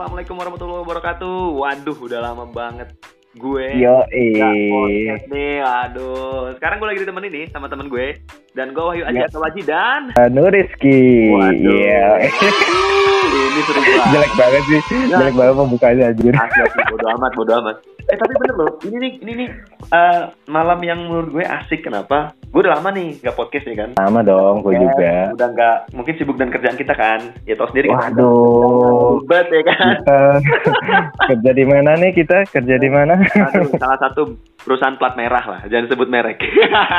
Assalamualaikum warahmatullahi wabarakatuh. Waduh, udah lama banget gue Yo, eh. nih. Aduh, sekarang gue lagi ditemenin nih sama temen gue dan gue Wahyu Aji Ya. atau Waji dan Anu Rizky. Waduh. Iya. ini seru banget. Jelek banget sih. Jelek banget pembukanya anjir. Asli, asli, bodo amat, bodo amat. Eh tapi bener loh, ini nih, ini nih eh, malam yang menurut gue asik. Kenapa? Gue udah lama nih nggak podcast nih kan. Sama dong, gue Ya, juga. Udah nggak, mungkin sibuk dan kerjaan kita kan. Ya tau sendiri kan. Waduh. Ribet ya kan. Kita kerja di mana nih kita? Kerja di mana? Aduh, salah satu perusahaan plat merah lah, jangan sebut merek.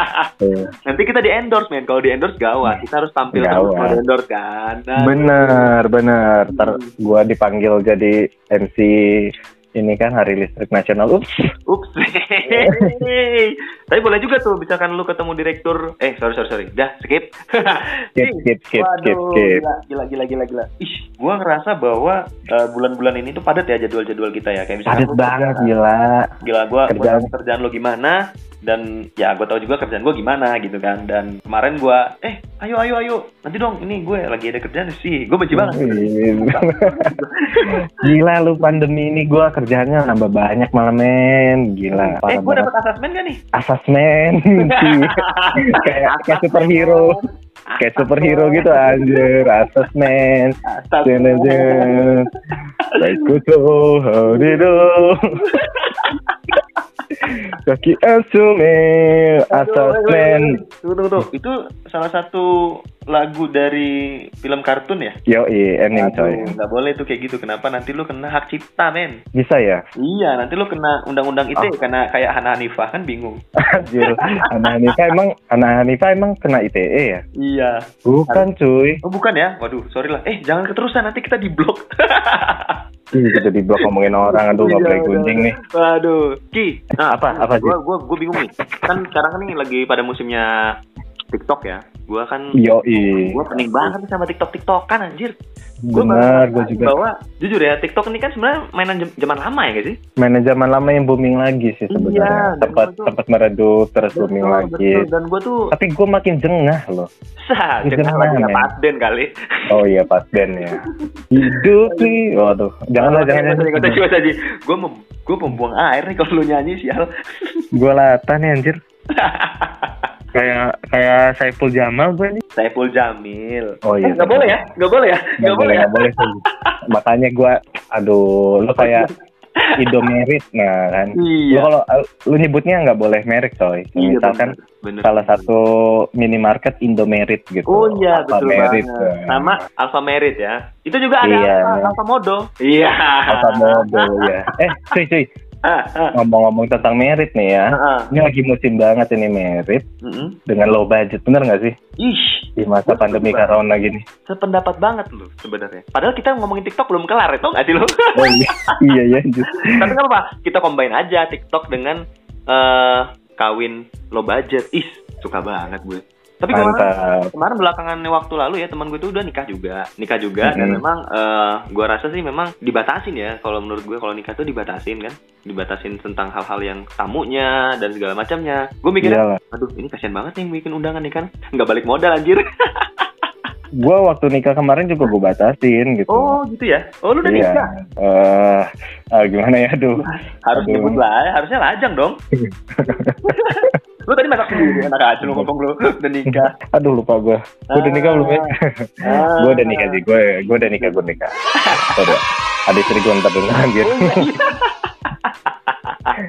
Nanti kita di endorse men, kalau di endorse gawat, kita harus tampil terus kalau di endorse kan. Nah, bener, bener. Ntar Hmm. gua dipanggil jadi MC ini kan Hari Listrik Nasional. Ups. Ups. Tapi boleh juga tuh, misalkan lu ketemu direktur, eh sorry sorry sorry, dah skip. Skip, skip, skip, skip, skip. Gila, gila, gila, gila. Ih, gua ngerasa bahwa eh, bulan-bulan ini tuh padat ya jadwal-jadwal kita ya. Kayak misalkan Padat banget kerjaan- gila. Gila, gua, gua Kerjaan. tahu kerjaan lo gimana dan ya gue tahu juga kerjaan gue gimana gitu kan dan kemarin gua eh ayo ayo ayo nanti dong ini gue lagi ada kerjaan sih gue benci banget Gila lu pandemi ini gua kerjaannya nambah banyak malah men. eh Gila. parah gue dapat asesmen gak nih? Asesmen kayak kayak superhero. Kayak superhero gitu anjir. Asesmen Jen, jen, jen. Saikuto harido kaki asume asesmen Tunggu, tunggu, tunggu. Itu salah satu lagu dari film kartun ya? yo anime coy Aduh, nggak boleh tuh kayak gitu. Kenapa nanti lu kena hak cipta, men? bisa ya Iya, nanti lu kena undang-undang ITE Oh. karena kayak Hana Hanifah kan bingung. anjir anak Hanifa emang anak Hanifa emang kena ITE ya Iya. bukan cuy Oh bukan ya? Waduh, sorry lah. Eh jangan keterusan nanti kita di blok. Ih, kita di blok ngomongin orang aduh nggak Iya, boleh gunjing nih Waduh, Ki. Nah, Apa? Apa, Ji? Gua, gua, gua bingung nih. Kan sekarang nih lagi pada musimnya TikTok ya. Gua kan yo gua pening banget sama TikTok TikTokan anjir. Gua benar gue juga Bahwa jujur ya TikTok ini kan sebenarnya mainan zaman lama ya gak sih? manajemen lama yang booming lagi sih Iya, sebenarnya tempat tuh- tempat meredup terus booming Betul, lagi betul. Dan gua tuh tapi gue makin jengah loh sah, Itu jangan lagi mana, nggak men? pas den kali. oh iya pas band ya hidup nih waduh janganlah jangan usah, Ji. Gua gua membuang air nih kalau lu nyanyi sial. gue lata nih anjir kayak kayak Saiful Jamal gue nih Saiful Jamil. Oh, iya, Eh, nggak Saiful. boleh ya? Nggak boleh ya? nggak boleh nggak boleh sih. makanya gue aduh lu kayak Indomerit nah kan Iya. lu kalau lu nyebutnya nggak boleh merek coy Iya, misalkan bener, bener. salah satu minimarket Indomerit gitu. Oh iya betul Alfamerit, banget. ya. Sama Alfa Merit ya. Itu juga ada Iya. Alfa, Alfa Modo. Iya. Alfa Modo ya. Eh, cuy cuy, Ah, ah, ngomong-ngomong tentang merit nih ya. ah. Ini lagi musim banget ini merit dengan low budget, bener nggak sih? Ih, Di masa pandemi corona gini. sependapat banget lu sebenarnya. Padahal kita ngomongin TikTok belum kelar, itu nggak sih lu? Oh iya, iya ya. Tapi nggak apa-apa, kita combine aja TikTok dengan eh kawin low budget. Ih, suka banget gue. Tapi kemarin Mantap. kemarin belakangan waktu lalu ya teman gue tuh udah nikah juga nikah juga dan Mhm. memang eh gue rasa sih memang dibatasin ya kalau menurut gue kalau nikah tuh dibatasin kan dibatasin tentang hal-hal yang tamunya dan segala macamnya gue mikirnya Iyalah. aduh ini kasihan banget nih yang bikin undangan nih kan nggak balik modal anjir Gua waktu nikah kemarin juga gue batasin gitu. oh gitu ya oh lu udah iya. nikah Eh, ah, gimana ya, aduh. harus Aduh. nyebut lah harusnya lajang dong lu tadi masak sendiri enak aja lu ngomong lu udah nikah Aduh lupa gue. Gue udah nikah belum ya? Ah. gue udah nikah sih. Gue gue udah nikah, gue nikah. Gua udah. Adik istri gue ntar denger anjir. Oh, iya.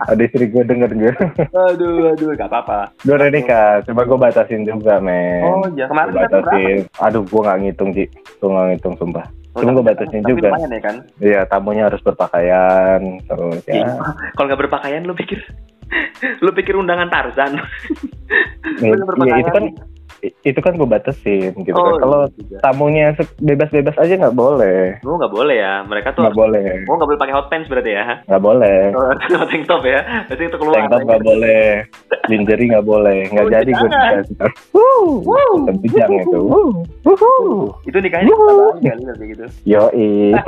Adik istri gue denger gue. aduh aduh gak apa-apa Gue udah nikah, coba gue batasin juga men. oh iya kemarin Gue kan batasin. Aduh gue gak ngitung sih. Gue gak ngitung sumpah. Oh, Cuma gue batasin tapi juga. lumayan ya kan Iya tamunya harus berpakaian terus ya. kalau nggak berpakaian lu pikir lu pikir undangan Tarzan? Lu iya, itu kan itu kan gue batasin gitu Oh, kan. Kalau iya tamunya bebas-bebas aja nggak boleh. lu nggak boleh ya? Mereka tuh Nggak boleh. oh nggak boleh pakai hot pants berarti ya? Nggak boleh. Oh, tank top ya? Berarti itu keluar. Tank top nggak boleh. lingerie nggak boleh. Nggak Oh, jadi gue tahu Wuh, kebijang itu. Wuh. Itu nikahnya kita kali nanti gitu. yoi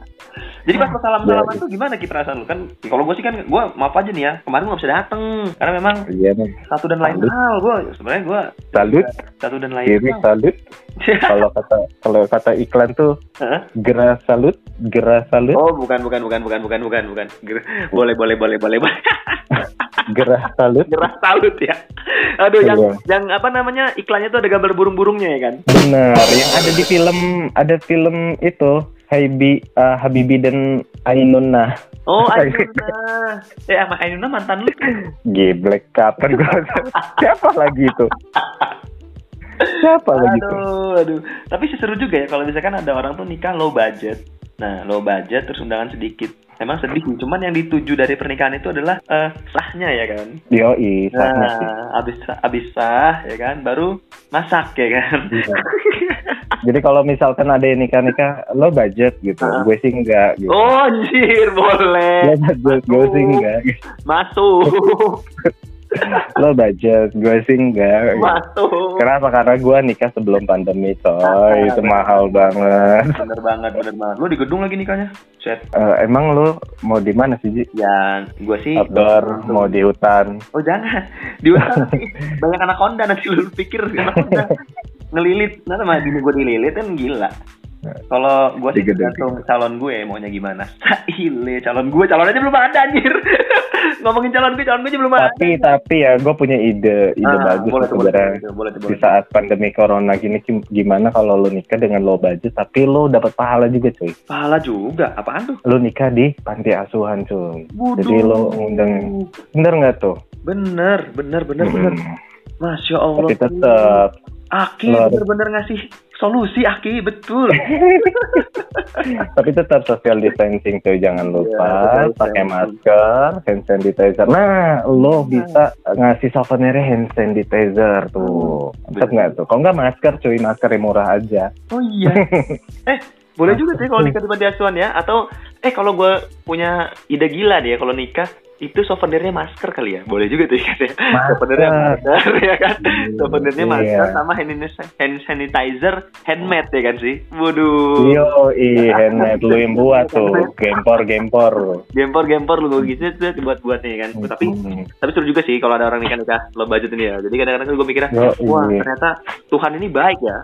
Jadi pas pas salam salaman Jadi. tuh gimana ki perasaan lu? Kan? Kalau gue sih kan gue maaf aja nih ya kemarin gue gak bisa dateng. Karena memang iya nih satu dan lain Salut. hal. Gue sebenarnya gue salut. Satu dan lain kiri hal. salut. Kalau kata kalau kata iklan tuh gerah salut gerah salut. Oh bukan bukan bukan bukan bukan bukan bukan. Ger- boleh boleh boleh boleh boleh. Gerah salut. Gerah salut ya. Aduh yang Iya. yang apa namanya iklannya tuh ada gambar burung-burungnya ya kan? Benar yang ada di film ada film itu Habibi eh, Habibi dan Ainuna oh Ainuna eh sama Ainuna mantan lu? Geblek kapan gua siapa lagi itu? Siapa lagi itu? Aduh aduh. Tapi seru juga ya kalau misalkan ada orang tuh nikah low budget. Nah low budget terus undangan sedikit emang sedih sih cuman yang dituju dari pernikahan itu adalah eh, sahnya ya kan Yoi, sahnya sih. nah abis abis sah ya kan baru masak ya kan Iya. Jadi kalau misalkan ada yang nikah-nikah, lo budget gitu. Ah. Gue sih enggak gitu. oh anjir boleh budget, gue sih enggak. masuk Lo budget, gue sih enggak. masuk Kenapa? Karena gue nikah sebelum pandemi, Ah, coy. Itu mahal banget. bener banget bener banget lu di gedung lagi nikahnya set Eh, emang lo mau di mana sih, Ji? ya gue sih Outdoor, mau di hutan. Oh jangan di hutan sih. banyak anak konda nanti lu pikir anak konda ngelilit nanti mah gini gue dililit kan gila kalau gue sih Di tergantung calon gue maunya gimana Ile calon gue calon aja belum ada anjir ngomongin calon gue calon gue aja belum ada Tapi, tapi ya gue punya ide, ide Ah, bagus boleh boleh sebenarnya. boleh Di boleh tuh. saat pandemi corona gini, gim- gimana kalau lo nikah dengan low budget, tapi lo dapat pahala juga, cuy. pahala juga apaan tuh Lo nikah di panti asuhan, cuy. Wuduh. Jadi lo ngundang Bener nggak tuh? bener bener bener bener Hmm. masya allah Tapi tetap Aki Lo harus- bener-bener ngasih solusi Aki betul tapi tetap social distancing tuh jangan lupa Iya, pakai masker, hand sanitizer. Nah, lo bisa ngasih souvenirnya hand sanitizer tuh. Tetap nggak tuh? Kalau nggak masker, cuy masker yang murah aja. Oh iya. eh, boleh juga sih kalau nikah di panti asuhan ya. Atau eh kalau gue punya ide gila nih ya kalau nikah itu souvenirnya masker kali ya. Boleh juga tuh katanya. Masker. Souvenirnya masker ya kan. Souvenirnya Iya. masker sama hand, hand sanitizer handmade ya kan sih. Waduh. Yo, i handmade lu yang buat tuh, gempor gempor. Gempor gempor lu gitu tuh buat buat nih kan. Tapi Hmm. tapi seru juga sih kalau ada orang nikah nikah low budget ini ya. Jadi kadang-kadang gue mikirnya, Yo, wah iya. ternyata Tuhan ini baik ya.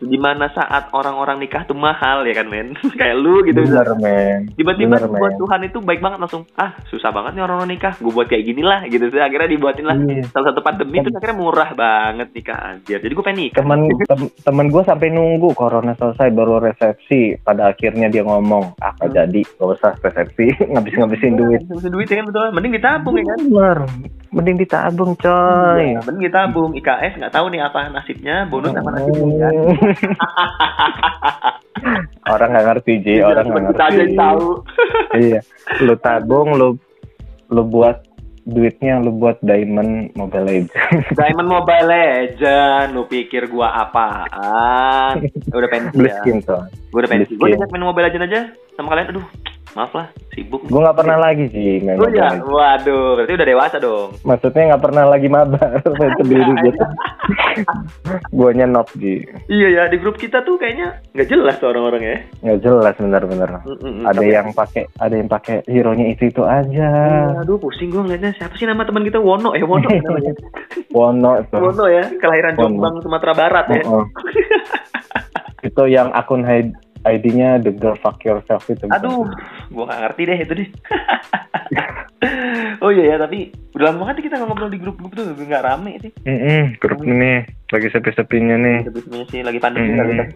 Di mana saat orang-orang nikah tuh mahal ya kan men. Kayak lu gitu. Bener men. tiba-tiba buat. Tuhan itu baik banget langsung ah susah banget nih orang nikah gue buat kayak gini lah gitu Terus akhirnya dibuatin lah. Iya. salah satu pandemi itu akhirnya murah banget nikah anjir. Jadi gue pengen nikah. Temen tem- temen gue sampai nunggu corona selesai baru resepsi. Pada akhirnya dia ngomong ah nggak Hmm. jadi? Gak usah resepsi. Ngabis ngabisin duit. Ngabisin duit ya kan betul. Mending ditabung ya kan? Bener mending ditabung coy. Iya, mending ditabung. IKS nggak tahu nih apa nasibnya. Bonus apa nasibnya ya orang nggak ngerti ji. Orang nggak aja ngerti tahu. Iya. Lu tabung lu lu buat duitnya lu buat diamond mobile legends. Diamond Mobile Legend lu pikir gua apaan? Udah pensi beli ya? Skin tuh gue udah pensi. Beli skin. diajak main Mobile Legend aja sama kalian. Aduh maaf lah sibuk gue nggak pernah lagi sih main Oh iya, legends waduh, berarti udah dewasa dong. maksudnya nggak pernah lagi mabar sendiri gitu gue nyenop ji Iya ya, di grup kita tuh kayaknya nggak jelas tuh orang-orang ya. nggak jelas bener-bener Mm-mm. ada Tapi- yang pakai ada yang pakai hero nya itu itu aja Iya, Aduh, pusing gue ngeliatnya. Siapa sih nama teman kita? Wono ya, Wono namanya. Wono itu Wono ya, kelahiran Wono. Jombang, Sumatera Barat ya. Oh, oh. itu yang akun ID ID-nya the girl fuck yourself itu Aduh, gua gak ngerti deh itu deh. oh iya ya, tapi udah lama banget kita nggak ngobrol di grup-grup tuh, nggak rame sih. Mm-mm, grup ini lagi sepi-sepinya nih Tapi sebenarnya sih lagi pandemi Mm. kali ya.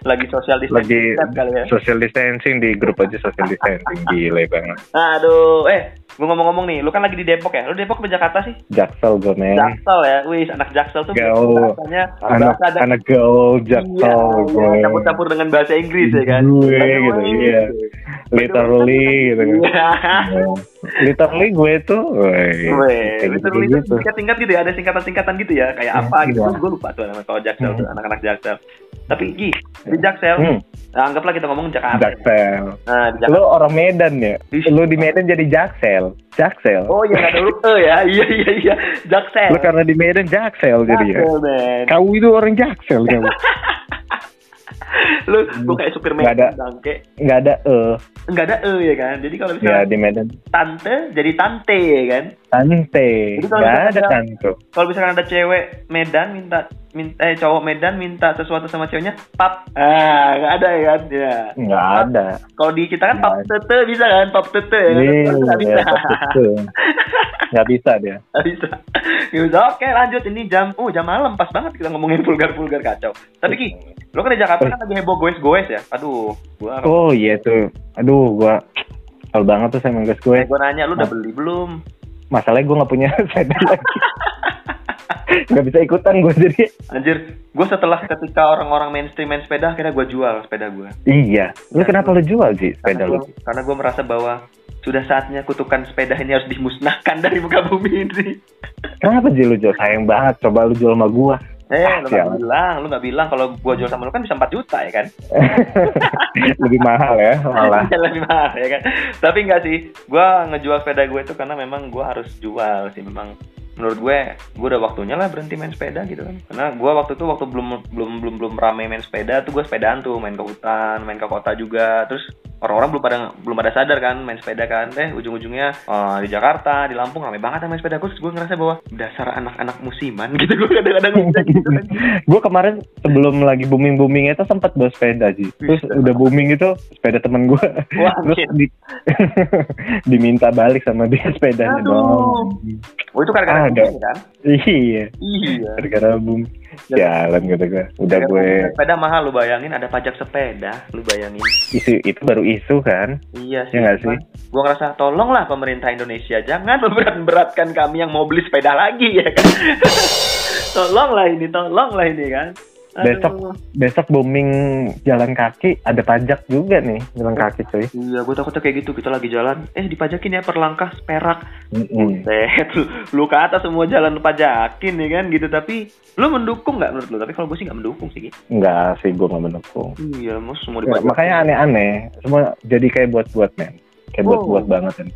Lagi social lagi distancing kali ya. social distancing di grup aja social distancing gile banget Aduh, eh, gua ngomong-ngomong nih, lu kan lagi di Depok ya? Lu Depok ke Jakarta sih? jaksel gue men Jaksel ya, wih anak Jaksel tuh Gaul. bahasanya anak bahasa ada anak gaul jaksel iya, gue campur-campur dengan bahasa Inggris ya kan. Gue gitu, iya. Literally gitu kan literally gue tuh kayak literally gitu, itu singkat-singkat gitu ya, ada singkatan-singkatan gitu ya, kayak apa gitu. Iya. Gue lupa tuh nama kalau Jaksel tuh, anak-anak Jaksel. Tapi Gi, di Jaksel, Hmm, nah, anggaplah kita ngomong Jakarta. Jaksel. Nah, di. Lu orang Medan ya? Lu di Medan jadi Jaksel. Jaksel. Oh iya ada lu ya, iya iya iya, Jaksel. Lu karena di Medan Jaksel jadi ya. Jaksel, men. Kau itu orang Jaksel kamu. Lu gue kayak supir Nggak ada. Medan bangke. Nggak ada e. Enggak ada e ya kan. Jadi kalau Ya misalnya di Medan. tante jadi tante ya kan. Kalau Nggak misalkan ada tante. Kalau misalkan ada cewek Medan minta minta eh cowok Medan minta sesuatu sama ceweknya, pap. Ah, nggak ada ya kan? Ya. Nggak ada. Kalau di kita kan pap tete bisa kan, pap tete ya. Iya? Nggak bisa. Nggak bisa dia. Nggak bisa. Bisa. Oke, lanjut ini jam oh jam malam pas banget kita ngomongin vulgar-vulgar kacau. Tapi Ki, lo kan di Jakarta kan lagi heboh goes-goes ya. Aduh, gua Oh iya tuh. Aduh, gua Kesel banget tuh sama guys gue. gua nanya lu udah beli belum? Masalahnya gue nggak punya sepeda lagi. Nggak bisa ikutan gue jadi. Anjir, gue setelah ketika orang-orang mainstream main sepeda, akhirnya gue jual sepeda gue. Iya. Lu kenapa lu jual sih sepeda lu? Karena gue merasa bahwa sudah saatnya kutukan sepeda ini harus dimusnahkan dari muka bumi ini. Kenapa sih lu jual? Sayang banget. Coba lu jual sama gua. Eh, Ah, lu gak bilang, lu gak bilang kalau gue jual sama lu kan bisa 4 juta ya kan? Lebih mahal ya malah. Lebih mahal ya kan? Tapi enggak sih, gue ngejual sepeda gue itu karena memang gue harus jual sih memang menurut gue gue udah waktunya lah berhenti main sepeda gitu kan karena gue waktu itu waktu belum belum belum belum rame main sepeda tuh gue sepedaan tuh main ke hutan main ke kota juga terus orang-orang belum pada belum pada sadar kan main sepeda kan eh ujung-ujungnya eh, di Jakarta di Lampung rame banget main sepeda terus gue ngerasa bahwa dasar anak-anak musiman gitu gue kadang-kadang bisa gitu kan gue kemarin sebelum lagi booming boomingnya itu sempat bawa sepeda sih. Terus udah booming itu sepeda temen gue. Terus di, diminta balik sama dia sepedanya Aduh. dong. oh itu gara-gara Ada. booming kan Iya. iya Gara-gara boom. Jalan gitu gue. Udah gue sepeda mahal lu bayangin ada pajak sepeda lu bayangin isu itu baru isu kan. Iya sih. Ya nggak sih? Gue ngerasa tolonglah pemerintah Indonesia jangan memberat-beratkan kami yang mau beli sepeda lagi ya kan. tolonglah ini, tolonglah ini kan. Aduh. Besok besok booming jalan kaki ada pajak juga nih jalan kaki cuy. Iya, gue takutnya kayak gitu. Kita lagi jalan, eh dipajakin ya per langkah perak. Set, lu, lu ke atas semua jalan pajakin ya kan gitu. Tapi lu mendukung nggak menurut lu? Tapi kalau gue sih nggak mendukung sih. Ki. Enggak sih gue nggak mendukung. Iya, mau semua Ya, dipajakin. makanya aneh-aneh semua jadi kayak buat-buat men kayak Oh. buat-buat banget kan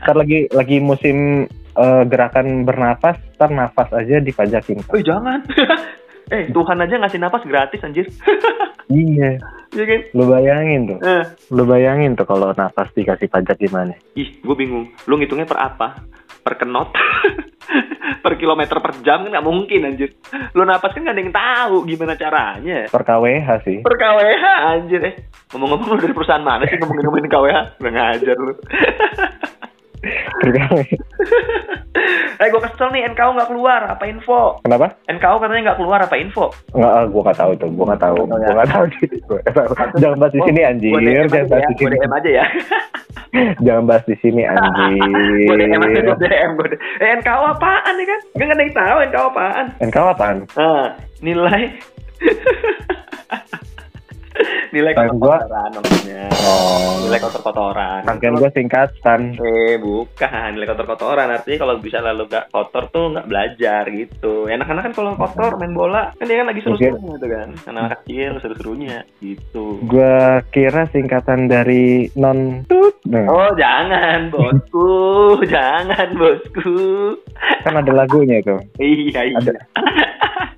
ntar lagi lagi musim eh, gerakan bernapas ntar nafas aja dipajakin Eh jangan. eh Tuhan aja ngasih napas gratis anjir. iya Iya kan? lu bayangin tuh Eh. lu bayangin tuh kalau nafas dikasih pajak gimana Ih, gue bingung. Lu ngitungnya per apa? Per knot? per kilometer per jam kan nggak mungkin anjir. Lu napas kan nggak ada yang tahu gimana caranya. per KWH sih Per KWH anjir eh. Ngomong-ngomong lu dari perusahaan mana sih ngomongin-ngomongin KWH? Udah ngajar lu. eh gue kesel nih NKO nggak keluar. Apa info? kenapa NKO katanya nggak keluar. Apa info? nggak ah, gua nggak tahu tuh gua nggak tahu ya. gua nggak tahu jangan bahas di sini anjir Gue DM jangan bahas ya. di Gue sini DM aja ya. jangan bahas di sini anjir Gue DM aja. Gue DM. Gue. Eh NKO apaan ya kan? Nggak ada yang tahu NKO apaan. NKW apaan Nah, nilai nilai gua- kotor-kotoran namanya. oh Nilai kotor-kotoran. rangkaian gua singkatan Eh, bukan. Nilai kotor-kotoran. Artinya kalau bisa lalu gak kotor tuh nggak belajar gitu. Enak-enak kan kalau kotor main bola. Kan dia kan lagi seru-serunya gitu kan. Anak kecil seru-serunya gitu. Gua kira singkatan dari non tut. Nah, Oh, jangan, bosku. jangan, bosku. kan ada lagunya itu. Iya, iya. Ada.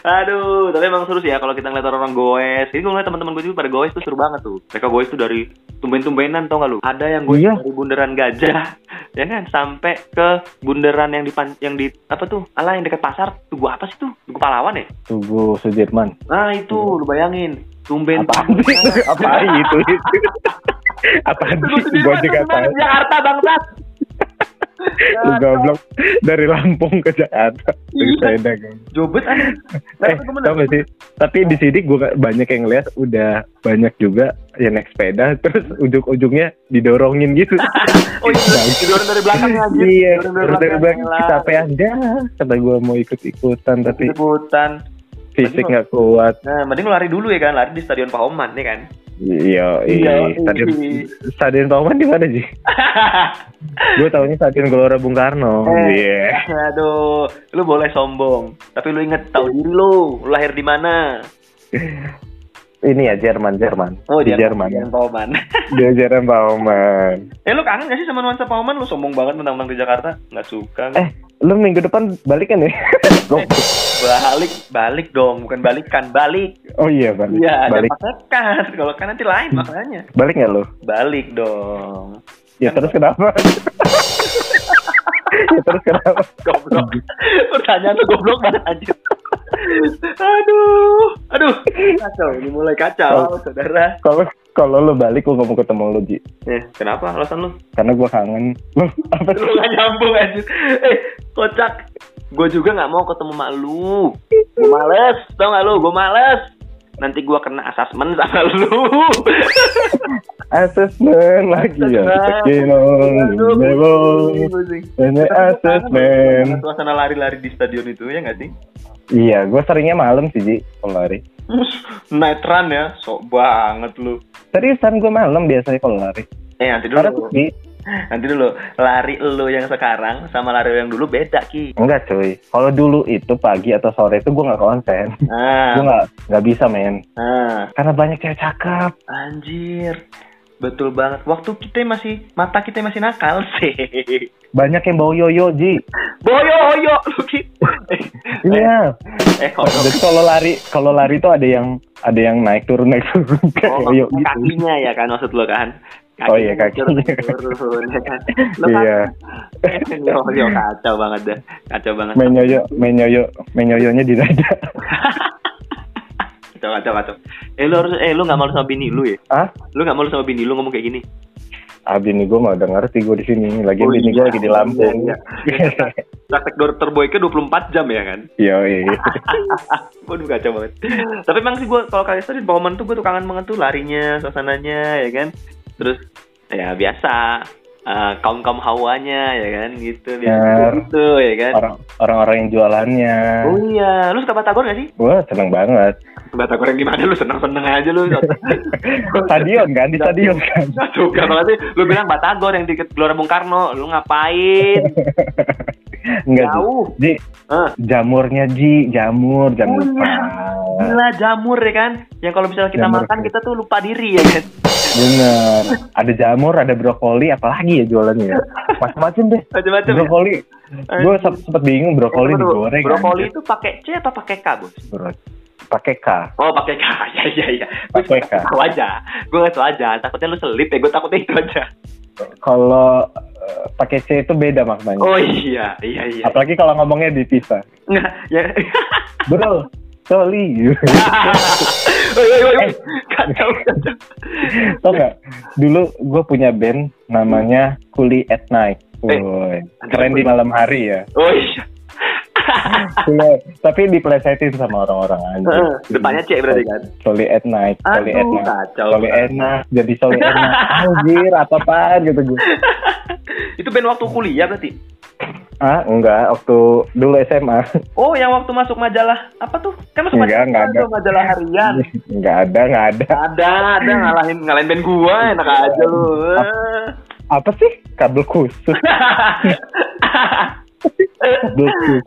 Aduh, tapi emang seru sih ya kalau kita ngeliat orang goes. Ini gue ngeliat teman-teman gue juga pada goes tuh seru banget tuh. Mereka goes tuh dari tumben-tumbenan tau gak lu? Ada yang goes Iya. dari bundaran gajah, ya kan? Sampai ke bundaran yang di yang di apa tuh? Alah yang dekat pasar. Tugu apa sih tuh? Tugu pahlawan ya? Tugu Sudirman. Nah itu, lu bayangin. Tumben. Sih? Apaan itu? Gua Sudirman, juga Sudirman, tahu. Jakarta bangsat. Lu goblok dari Lampung ke Jakarta. Iya. sepeda kan. Jobet aneh. Eh, tau gak sih? Tapi di sini gue banyak yang lihat udah banyak juga yang naik sepeda terus ujung-ujungnya didorongin gitu. Oh iya, didorong dari belakang anjir. iya, Didorong dari belakang kecapean dah. Kata gue mau ikut-ikutan tapi Ikutan. Fisik nggak kuat. Nah, mending lari dulu ya kan, lari di Stadion Pahoman ya kan. Iya, Iya, iya. Stadion, iya. stadion Pauman di mana sih? gue tahunya Stadion Gelora Bung Karno. Iya. Eh, Aduh, lu boleh sombong, tapi lu inget tahu diri lu, lu lahir di mana? Ini ya Jerman, Jerman. Oh, di Jerman. Jerman Pauman. Dia Jerman Bauman. eh, lu kangen gak sih sama nuansa Pauman? Lu sombong banget mentang-mentang di Jakarta. Nggak suka. Eh, lu minggu depan balik kan ya? Balik, balik dong. Bukan balikan, balik. oh iya balik. Ada balik. pakai kan. Kalau kan nanti lain makanya. Balik nggak lu? Balik dong. Ya terus kenapa? ya terus kenapa? Goblok. Pertanyaan lu goblok banget anjir. Aduh, aduh, kacau. Ini mulai kacau, saudara. Kalau kalau lu balik gua nggak mau ketemu lu Ji. Eh, kenapa alasan lu? Karena gua kangen. Lu apa Lu sih? gak nyambung anjir. Eh, kocak. Gue juga gak mau ketemu mak lu. Gue males, tau gak lu? Gue males. Nanti gue kena asesmen sama lu. Assessment lagi ya. Ini assessment. Suasana lari-lari di stadion itu ya gak sih? Iya, gua seringnya malam sih Ji, kalau lari. Night run ya, sok banget lu. Seriusan gua malam biasanya kalau lari. Eh nanti Karena dulu, Ji, nanti dulu lari lu yang sekarang sama lari yang dulu beda ki. enggak cuy. Kalau dulu itu pagi atau sore itu gua nggak konsen. Nah, Gua nggak nggak bisa men. nah, Karena banyak cewek cakep. anjir, betul banget. Waktu kita masih mata kita masih nakal sih. Banyak yang bawa yoyo Ji. Boyo boyo lu ki. Iya. Eh Jadi kalau lari kalau lari itu ada yang ada yang naik turun naik turun kayak Oh, yoyo gitu. kakinya ya kan maksud lo kan? Oh iya, kakinya. turun, ya kan? Lo Iya. Yo, yo, kacau banget dah, kacau banget. Main yoyo, main yoyo, main yoyonya di dada. Kacau, kacau, kacau. Eh lu harus, eh lu nggak malu sama bini lu ya? Ah? Lu nggak malu sama bini lu ngomong kayak gini? Ah bini gue mah udah ngerti gue di sini. Lagi Oh, bini iya. gue lagi di Lampung. Iya, Praktek dokter boyke 24 jam ya kan? Iya, iya. Waduh kacau banget. Tapi emang sih gue kalau kalian di Bauman tuh gue tuh kangen banget tuh larinya, suasananya ya kan. Terus ya biasa kaum kaum hawanya ya kan gitu biasa gitu ya kan. Orang orang-orang yang jualannya. Oh iya, lu suka batagor gak sih? Wah seneng banget. Batagor yang gimana lu seneng-seneng aja lu. Stadion kan di stadion kan. Sih. Lu bilang batagor yang di Gelora Bung Karno. Lu ngapain? Enggak. Jauh. Ji, Ah. jamurnya Ji, jamur, jamur. Oh, iya. Gila jamur ya kan. Yang kalau misalnya kita Jamur, makan ya. kita tuh lupa diri ya kan. Bener. Ada jamur, ada brokoli, apalagi ya jualannya ya. Macam-macam deh. Macam-macam ya. Brokoli. Gue sempet bingung brokoli Tunggu, tunggu. digoreng. Brokoli anjir. itu pakai C apa pakai K, Bos? Pakai K. Oh, pakai K. Ya, ya, ya. Pakai K. tahu aja. Gue nggak tahu aja. Takutnya lu selip ya. Gue takutnya itu aja. Kalau eh, pakai C itu beda maknanya. Oh iya, iya, iya. Apalagi kalau ngomongnya dipisah. Nggak, ya. Bro, sorry. Woi, woi, woi, woi. Kacau, kacau. Tau? Dulu gue punya band namanya Kuli at Night. Eh, Woy, keren di malam hari ya. Oh iya. Kuli- Tapi diplesetin sama orang-orang aja. Heeh, Depannya C berarti kan? Soli at Night, Soli at Night. kacau. Soli enak, jadi Soli enak. Anjir, apa-apaan gitu gue. itu band waktu kuliah berarti? Ah, enggak, waktu dulu SMA. Oh, yang waktu masuk majalah apa tuh? Kan masuk Enggak, majalah, enggak ada. majalah harian. Enggak ada, enggak ada. Ada, ada ngalahin ngalahin band gua, enak aja lu. Apa sih? Kabel khusus.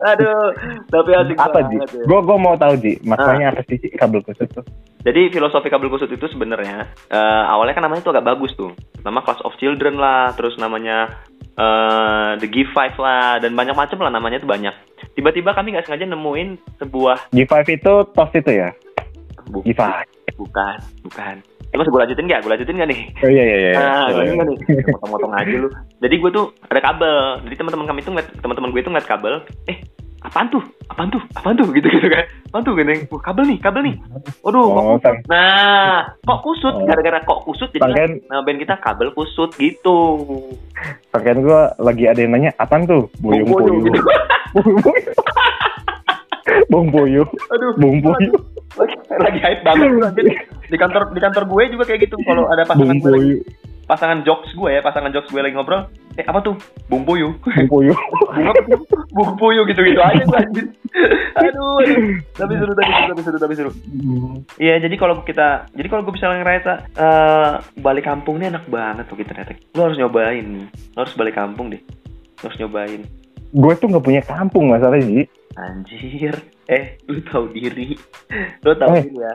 Aduh, tapi asik Apa ya. Gue gue mau tahu Ji, maksudnya apa sih kabel khusus tuh? Jadi filosofi kabel kusut itu sebenarnya eh, awalnya kan namanya itu agak bagus tuh. Nama Class of Children lah, terus namanya eh, The Give Five lah, dan banyak macam lah namanya itu banyak. Tiba-tiba kami nggak sengaja nemuin sebuah G5 itu tos itu ya? bu- G5. bukan, bukan. Eh, masih gue lanjutin nggak? Gue lanjutin nggak nih? Oh iya iya iya. Nah, gue iya. nggak nih? Motong-motong aja lu. Jadi gue tuh ada kabel. Jadi teman-teman kami tuh ngeliat, teman-teman gue tuh ngeliat kabel. Eh, apaan tuh? Apaan tuh? Apaan tuh? Gitu-gitu kan. Apaan tuh? Gini, Wah, kabel nih, kabel nih. Waduh, kok Oh, kusut. sang- Nah, kok kusut? Oh. Gara-gara kok kusut jadi Sangkain- nama band kita kabel kusut gitu. Pakaian gue lagi ada yang nanya, apaan tuh? Buyung Buyung, puyuh. gitu. Bung puyuh. Aduh, Bung puyuh. Lagi, hype banget. Lu, anjir. di kantor di kantor gue juga kayak gitu. Kalau ada pasangan Bung gue lagi- pasangan jokes gue ya pasangan jokes gue lagi ngobrol eh apa tuh? Bung puyuh Bung bunga bung gitu gitu aja gue anjir aduh, aduh. tapi seru tapi seru tapi seru tapi seru. Iya, jadi kalau kita, jadi kalau gue bisa ngerasa eh balik kampung ini enak banget tuh kita ternyata. Lo harus nyobain, lo harus balik kampung deh, lo harus nyobain. Gue tuh nggak punya kampung masalahnya Ji. Anjir. Eh, lu tahu diri. Lu tahu Eh. diri ya.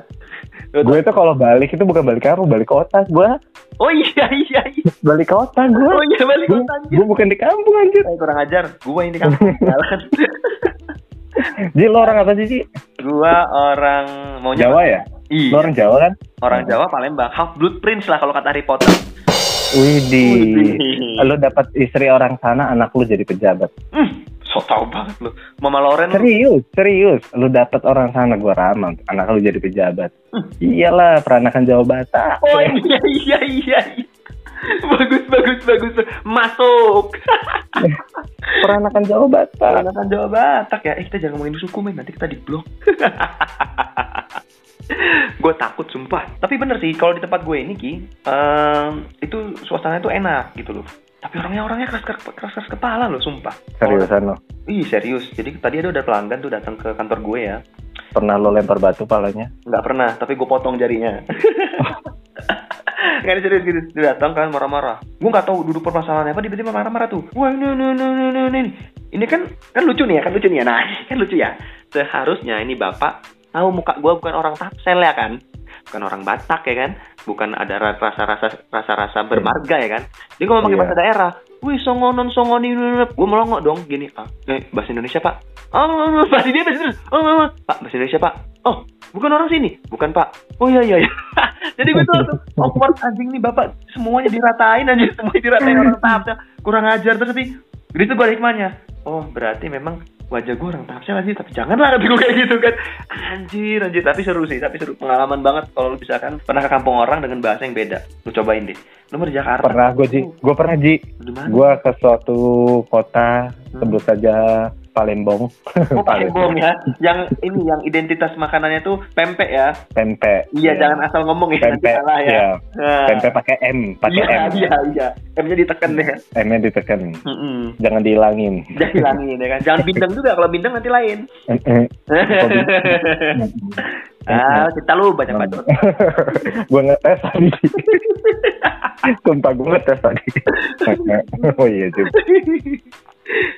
Lu Gue tuh kalau balik itu bukan balik kampung, balik kota. Gue Oh iya iya iya. balik kota gue. Oh iya balik Gue kota anjir. gue bukan di kampung anjir. Eh, kurang ajar. Gua ini kampung jalan. Ji lo orang apa sih Ji? Gua orang maunya Jawa ya? Iya. Lo orang Jawa kan? Orang Jawa Palembang. Half blood prince lah kalau kata Harry Potter. Widih. Widih. Lo dapat istri orang sana, anak lu jadi pejabat. Hmm, so tau banget lu. Mama Loren lu. Serius, serius. Lu dapat orang sana gua ramah, anak lu jadi pejabat. Iyalah, peranakan Jawa Batak. Oh iya iya iya. iya. Bagus bagus bagus. Masuk. Peranakan Jawa Batak. Peranakan Jawa Batak ya. Eh kita jangan ngomongin suku men, nanti kita di blok. gue takut sumpah. Tapi bener sih kalau di tempat gue ini ki, em, itu suasananya tuh enak gitu loh. Tapi orangnya orangnya keras keras, keras, keras kepala loh sumpah. Seriusan lo. Ih serius. Jadi tadi ada udah pelanggan tuh datang ke kantor gue ya. Pernah lo lempar batu palanya? Nggak pernah, tapi gue potong jarinya. Nggak ada serius gitu. Dia datang kan marah-marah. Gue nggak tahu duduk permasalahannya apa, tiba-tiba marah-marah tuh. Wah ini, ini, ini, ini, ini, ini. Ini kan kan lucu nih ya, kan lucu nih ya. Nah, kan lucu ya. Seharusnya ini bapak tahu muka gue bukan orang tapsel ya kan. Bukan orang Batak ya kan. Bukan ada rasa-rasa rasa-rasa bermarga ya kan. Dia ngomong pakai Iya. bahasa daerah. Wih songonon songoni gue melongok dong gini. Ah eh, bahasa Indonesia pak. Oh bahasa dia bahasa Indonesia. Oh, oh, oh. pak bahasa Indonesia pak. Oh bukan orang sini? Bukan pak. Oh iya iya iya. Jadi gue tuh langsung awkward anjing nih bapak. Semuanya diratain anjing. Semuanya diratain orang tahap kurang ajar terus tapi gitu gue hikmahnya. Oh berarti memang wajah gue orang tahap aja tapi janganlah kata gue kayak gitu kan. Anjir anjir. Tapi seru sih tapi seru. Pengalaman banget kalau lu misalkan pernah ke kampung orang dengan bahasa yang beda. Lu cobain deh. Lu mau di Jakarta? Pernah gue Ji. Gue pernah Ji. Gue ke suatu kota, sebut saja Palembang. Oh Palembang ya, yang ini yang identitas makanannya tuh pempek ya. Tempe. Iya, Ya. jangan asal ngomong ya, nanti Tempe. salah ya. Iya. Nah, Tempe pakai M, pakai iya, M. iya, iya. M-nya ditekan ya. M-nya ditekan. Mm-mm. Jangan dihilangin. Jangan hilangin ya kan. Jangan bindeng juga, kalau bindeng nanti lain. ah, kita lu banyak bacot. gue ngetes tadi. Sumpah gue ngetes tadi. oh iya juga.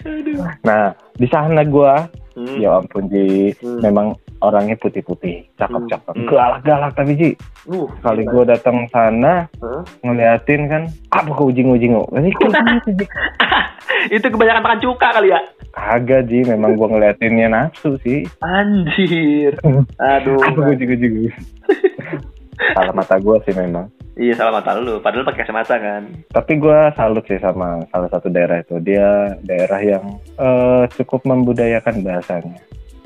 Aduh. Nah, di sana gue, Hmm. ya ampun Ji, Hmm. memang orangnya putih-putih, cakep-cakep. Hmm. Galak-galak tapi Ji, Uh, kali gue datang sana, Hah? ngeliatin kan, apa kau ujing-ujing? Ini. Itu kebanyakan makan cuka kali ya. Kagak Ji, memang gue ngeliatinnya nafsu sih. Anjir. Aduh. Apa gue ujing-ujing? Salah mata gue sih memang. Iya salah mata lu, padahal pakai kacamata kan. Tapi gue salut sih sama salah satu daerah itu. Dia daerah yang eh, cukup membudayakan bahasanya.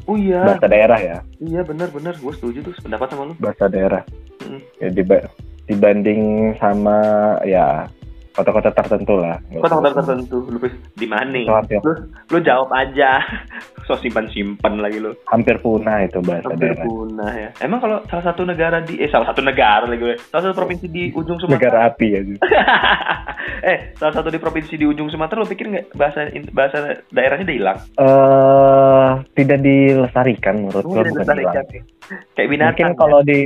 Oh iya, Bahasa daerah ya, iya benar-benar, gue setuju tuh pendapat sama lu. bahasa daerah. Mm. Ya, diba- dibanding sama ya kota-kota tertentu lah. Kota-kota tertentu, lu di mana? Lu, lu jawab aja. So simpan-simpan lagi lu. hampir punah itu bahasa Hampir daerah. punah ya. Emang kalau salah satu negara di eh salah satu negara lagi gue. Salah satu provinsi di ujung Sumatera. Negara api ya. Eh, salah satu di provinsi di ujung Sumatera lu pikir nggak bahasa bahasa daerahnya udah hilang? Eh tidak dilestarikan menurut Oh, gue bukan hilang sih. Kayak binatang. Mungkin ya? kalau di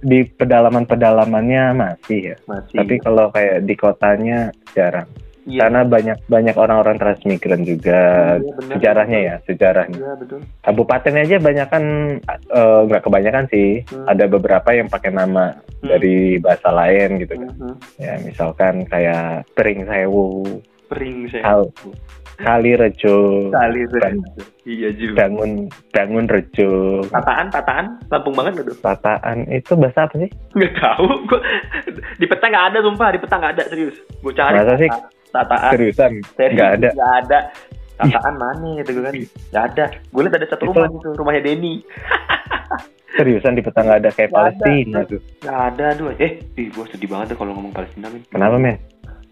di pedalaman-pedalamannya masih ya. masih. Tapi kalau kayak di kotanya jarang. iya. Karena banyak banyak orang-orang transmigran juga. Iya, benar. sejarahnya ya, sejarahnya. Iya, betul. Kabupaten aja banyak kan eh, nggak kebanyakan sih. Hmm. Ada beberapa yang pakai nama Hmm. dari bahasa lain gitu kan. Mhm. Ya misalkan kayak Pring Sewu, Pering saya. Kal Kali Rejo, Kali Ban- Iya juga. Bangun Bangun Rejo, Tataan, tataan, Lampung banget loh. Tataan itu bahasa apa sih? Nggak tahu. Gua, di peta nggak ada, sumpah. Di peta nggak ada, serius. Gue cari. Masa sih? tata- Tataan. Seriusan? Serius, Nggak ada. Nggak ada. Tataan mana gitu kan? Nggak ada. Gue liat ada satu Itu- rumah gitu, rumahnya Denny. Seriusan di peta nggak ada kayak ada. Palestina tuh. Nggak ada, aduh. Eh, ih, gue sedih banget tuh kalau ngomong Palestina, min. Kenapa men?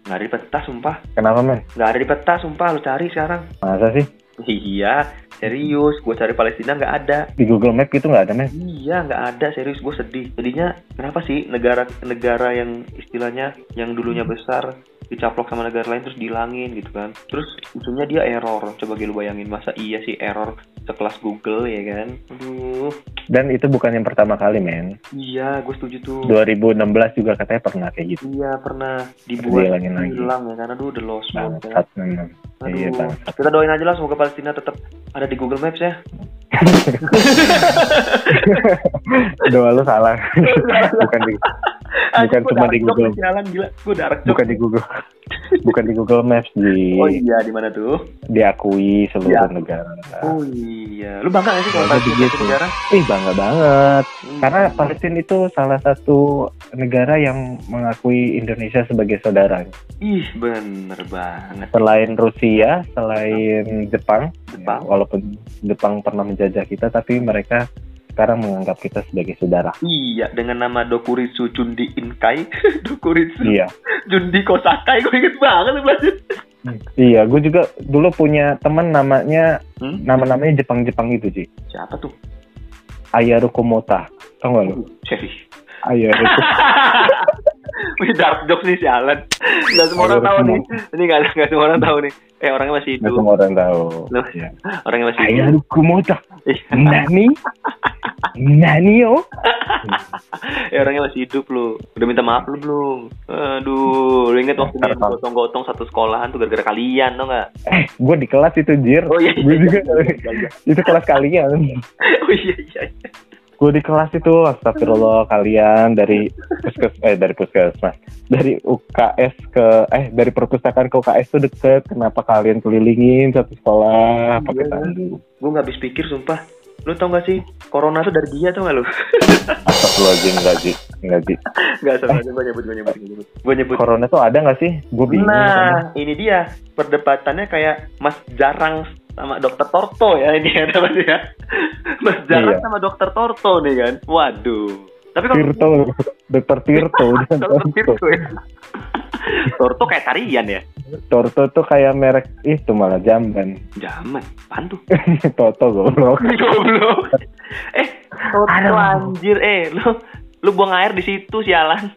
Nggak ada di peta, sumpah. Kenapa men? Nggak ada di peta, sumpah. Lu cari sekarang. Masa sih? Iya, serius. Gue cari Palestina nggak ada. Di Google Map gitu nggak ada men? Iya, nggak ada. Serius, gue sedih. Jadinya, kenapa sih negara-negara yang istilahnya yang dulunya besar dicaplok sama negara lain terus dihilangin gitu kan? Terus ujungnya dia error. Coba lu bayangin masa iya sih error sekelas Google ya kan? Aduh, Dan itu bukan yang pertama kali men. iya, gue setuju tuh. 2016 juga katanya pernah kayak gitu. Iya pernah dibuat Dihilangin lagi. hilang ya kan? Aduh, the lost one. ya. Memang. Aduh, Iya bangsat. kita doain aja lah semoga Palestina tetap ada di Google Maps ya. Doa lu salah. bukan di Bukan cuma di Google. gila, gue dark bukan di Google. Bukan di Google Maps di Oh iya, di mana tuh? diakui seluruh Diakui. negara. Oh iya, lu bangga gak sih kalau Palestina begitu. itu negara? Ih bangga banget. Hmm. Karena Palestina itu salah satu negara yang mengakui Indonesia sebagai saudara. ih bener banget. Selain Rusia, selain Jepang, Jepang. ya, walaupun Jepang pernah menjajah kita, tapi mereka sekarang menganggap kita sebagai saudara. Iya, dengan nama Dokuritsu Jundi Inkai, Dokuritsu Iya, Jundi Kosakai, gue inget banget belajar. iya. Gue juga dulu punya teman namanya Hmm? nama-namanya Jepang-Jepang itu sih. Siapa tuh? Ayaru Komota. Tau gak lu? Cherry. Ayaru. Wih, dark jokes nih sialan. Gak semua orang tahu nih. Ini gak, gak semua orang tahu nih. Eh, orangnya masih Nggak hidup. semua orang tahu. Loh. Iya. Orangnya masih hidup. Ayaru Komota. Iya. Nani? Nani yo? Eh, orangnya masih hidup lu. Udah minta maaf lu belum? Aduh, lu inget waktu dia gotong-gotong satu sekolahan tuh gara-gara kalian, tau gak? Eh, gue di kelas itu Jir. Oh iya, Gue juga. itu kelas kalian. Oh iya, iya, iya. Gue di kelas itu, astagfirullah kalian dari puskes eh dari puskesmas, dari UKS ke eh dari perpustakaan ke UKS tuh deket. Kenapa kalian kelilingin satu sekolah pakai Iya. tandu? Gue gak habis pikir, sumpah. Lu tau gak sih, corona tuh dari dia tau gak lu? Astagfirullahaladzim, enggak Ji. Enggak Ji. Gak salah, gue nyebut, gue nyebut, gue nyebut. Gue nyebut. Corona tuh ada nggak sih? Gue bingung. Nah, ini dia perdebatannya kayak Mas Jarang sama Dokter Torto ya ini ya namanya ya. Mas Jarang Iya. sama Dokter Torto nih kan. Waduh. Tapi kalau Tirto, Dokter Tirto, Dokter Torto. Tirto ya. Torto kayak tarian ya. Torto tuh kayak merek itu malah jamban. Zaman, apaan tuh? Toto goblok. Goblok. Eh, Torto Aduh. anjir eh lu lu buang air di situ sialan.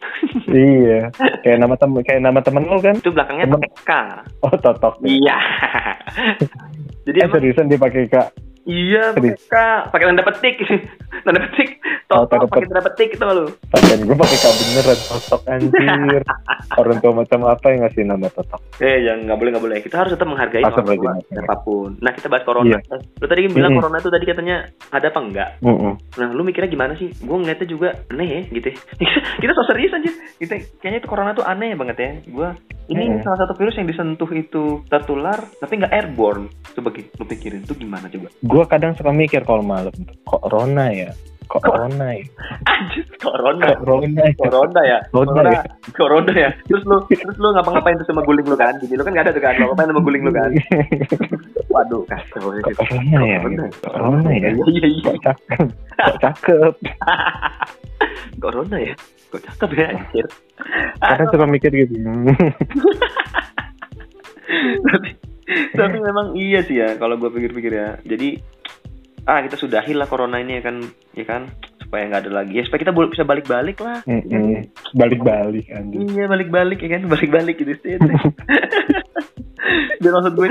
iya. Kayak nama temen kayak nama temen lu kan? Itu belakangnya Temen- pakai K. Oh, Totok. Iya. Jadi Eh, seriusan dipakai Kak. Iya, pakai K, pakai tanda petik. tanda petik. Oh, Toto tanda pakai tanda petik itu lu. Pakaian gue pakai Kak beneran Totok anjir. Orang tua macam apa yang ngasih nama Totok? Eh, jangan nggak boleh nggak boleh. Kita harus tetap menghargai Asal orang tua, siapa pun. Nah, kita bahas corona. Iya. Lu tadi bilang Mm-mm. corona itu tadi katanya ada apa enggak? Mm-mm. Nah, lu mikirnya gimana sih? Gue ngeliatnya juga aneh ya, gitu. ya. kita so serius aja. Kita kayaknya itu corona tuh aneh banget ya. Gue ini Mm. salah satu virus yang disentuh itu tertular, tapi nggak airborne. Coba lu pikirin tuh gimana coba? Gue kadang suka mikir kalau malam kok Rona ya, kok Rona ya, Anjir, corona. kok Rona ya. Corona ya, Corona corona, ya. corona ya. Terus lu, terus lu ngapa-ngapain tuh sama guling lu kan? Gini lu kan nggak ada tuh kan? Lu ngapain sama guling lu kan? Waduh, kacau ya. Kok Rona ya, gitu. Kok Rona ya, Iya, iya, iya. cakep, kok cakep. Corona ya? Kok cakep ya anjir? Kadang suka mikir gitu. tapi, memang iya sih ya kalau gue pikir-pikir ya. Jadi ah kita sudahi lah corona ini ya kan, ya kan supaya nggak ada lagi ya supaya kita bisa balik-balik lah. Mm-mm. Balik-balik anjir. Iya balik-balik ya kan balik-balik gitu sih. Dan maksud gue